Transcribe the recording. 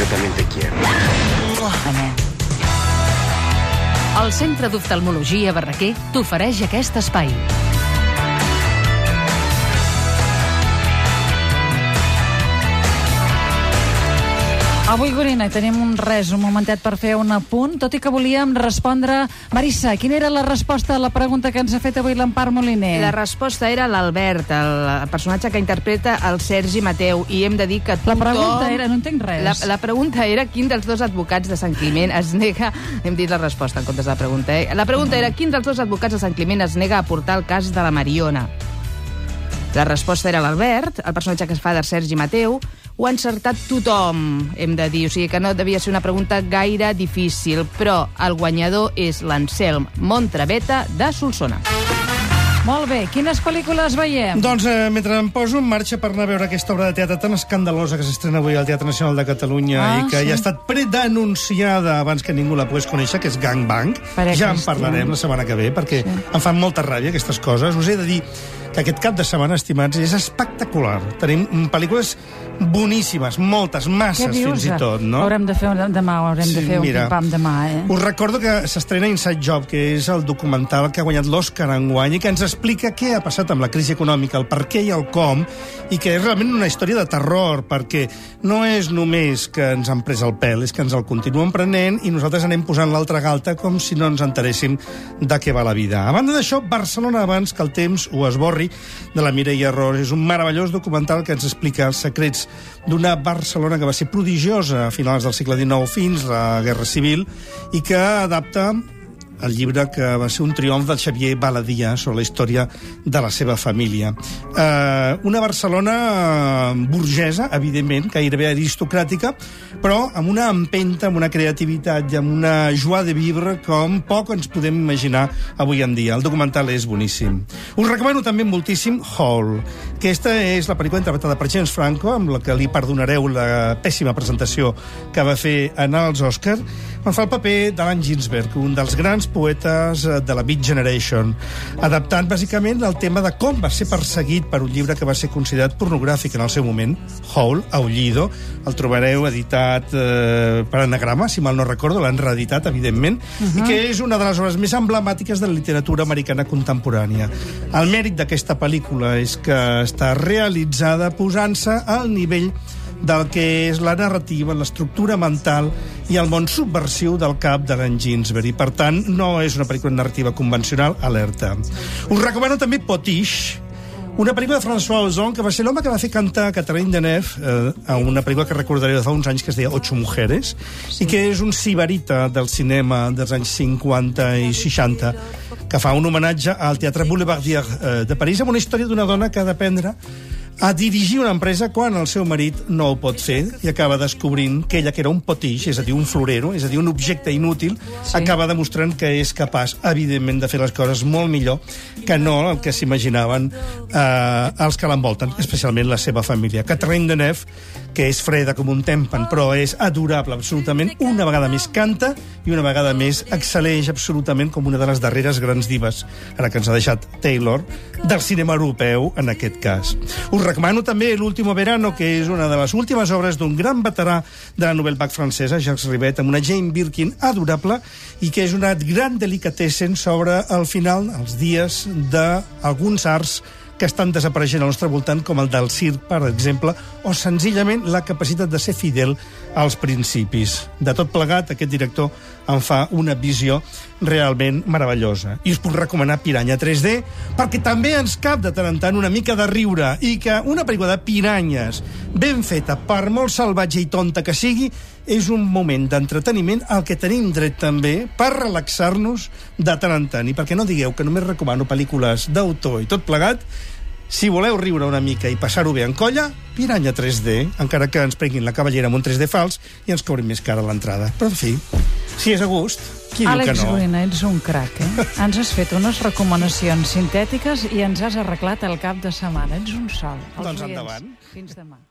Yo también te quiero. El Centre d'Oftalmologia Barraquer t'ofereix aquest espai. Avui, Gorina, tenim un res, un momentet per fer un apunt, tot i que volíem respondre... Marissa, quina era la resposta a la pregunta que ens ha fet avui l'Empar Moliner? La resposta era l'Albert, el personatge que interpreta el Sergi Mateu, i hem de dir que tothom... La pregunta era, no entenc res. La, la pregunta era quin dels dos advocats de Sant Climent es nega... Hem dit la resposta en comptes de la pregunta, eh? La pregunta era quin dels dos advocats de Sant Climent es nega a portar el cas de la Mariona. La resposta era l'Albert, el personatge que es fa de Sergi Mateu. Ho ha encertat tothom, hem de dir. O sigui que no devia ser una pregunta gaire difícil. Però el guanyador és l'Anselm Montraveta de Solsona. Molt bé, quines pel·lícules veiem? Doncs eh, mentre em poso en marxa per anar a veure aquesta obra de teatre tan escandalosa que s'estrena avui al Teatre Nacional de Catalunya Ah, i que sí. ja ha estat predenunciada abans que ningú la pogués conèixer, que és Gang Bang. Pare ja en parlarem la setmana que ve, perquè sí. em fan molta ràbia aquestes coses. Us he de dir que aquest cap de setmana, estimats, és espectacular. Tenim pel·lícules boníssimes, moltes, masses fins i tot, no? Haurem de fer un, demà, haurem de Sí, fer un mira. pim-pam demà, eh? Us recordo que s'estrena Inside Job, que és el documental que ha guanyat l'Oscar enguany i que ens explica què ha passat amb la crisi econòmica, el per què i el com, i que és realment una història de terror, perquè no és només que ens han pres el pèl, és que ens el continuen prenent i nosaltres anem posant l'altra galta com si no ens enteréssim de què va la vida. A banda d'això, Barcelona abans que el temps ho esborri, de la Mireia Ros. És un meravellós documental que ens explica els secrets d'una Barcelona que va ser prodigiosa a finals del segle XIX fins a la Guerra Civil i que adapta el llibre que va ser un triomf del Xavier Baladia sobre la història de la seva família. Eh, una Barcelona eh, burgesa, evidentment, gairebé aristocràtica, però amb una empenta, amb una creativitat i amb una joie de vivre com poc ens podem imaginar avui en dia. El documental és boníssim. Us recomano també moltíssim Hall. Aquesta és la pel·lícula interpretada per James Franco, amb la que li perdonareu la pèssima presentació que va fer en els Oscar, on fa el paper d'Alan Ginsberg, un dels grans poetes eh, de la Beat Generation, adaptant bàsicament el tema de com va ser perseguit per un llibre que va ser considerat pornogràfic en el seu moment, Hall, Aullido, el trobareu editat eh, per anagrama, si mal no recordo, l'han reeditat, evidentment, uh -huh. i que és una de les obres més emblemàtiques de la literatura americana contemporània. El mèrit d'aquesta pel·lícula és que està realitzada posant-se al nivell del que és la narrativa, l'estructura mental i el món subversiu del cap de l'en Ginsberg. I, per tant, no és una pel·lícula narrativa convencional, alerta. Us recomano també Potiche, una pel·lícula de François Ozon, que va ser l'home que va fer cantar Catherine Deneuve eh, a una pel·lícula que recordaré de fa uns anys que es deia Ocho Mujeres, sí. i que és un sibarita del cinema dels anys 50 i 60, que fa un homenatge al Teatre Boulevardier eh, de París, amb una història d'una dona que ha d'aprendre a dirigir una empresa quan el seu marit no ho pot fer i acaba descobrint que ella, que era un potix, és a dir, un florero, és a dir, un objecte inútil, sí. acaba demostrant que és capaç, evidentment, de fer les coses molt millor que no el que s'imaginaven eh, els que l'envolten, especialment la seva família. Catherine Deneuve, que és freda com un tempen, però és adorable absolutament, una vegada més canta i una vegada més excel·leix absolutament com una de les darreres grans divas, ara que ens ha deixat Taylor, del cinema europeu, en aquest cas. Us recomano també L'último verano, que és una de les últimes obres d'un gran veterà de la Nouvelle Vague francesa, Jacques Rivette, amb una Jane Birkin adorable i que és una gran delicatessen sobre el final, els dies d'alguns arts que estan desapareixent al nostre voltant, com el del circ, per exemple, o senzillament la capacitat de ser fidel als principis. De tot plegat, aquest director en fa una visió realment meravellosa. I us puc recomanar Piranya 3D, perquè també ens cap de tant en tant una mica de riure, i que una pel·lícula de piranyes ben feta, per molt salvatge i tonta que sigui, és un moment d'entreteniment al que tenim dret també per relaxar-nos de tant en tant. I perquè no digueu que només recomano pel·lícules d'autor i tot plegat, si voleu riure una mica i passar-ho bé en colla, Piranya 3D, encara que ens prenguin la cavallera amb un 3D fals i ens cobrin més cara l'entrada. Però, en fi, si és a gust, qui diu Àlex que no? Gorina, ets un crac, eh? Ens has fet unes recomanacions sintètiques i ens has arreglat el cap de setmana. Ets un sol. Els Doncs endavant. Fins demà.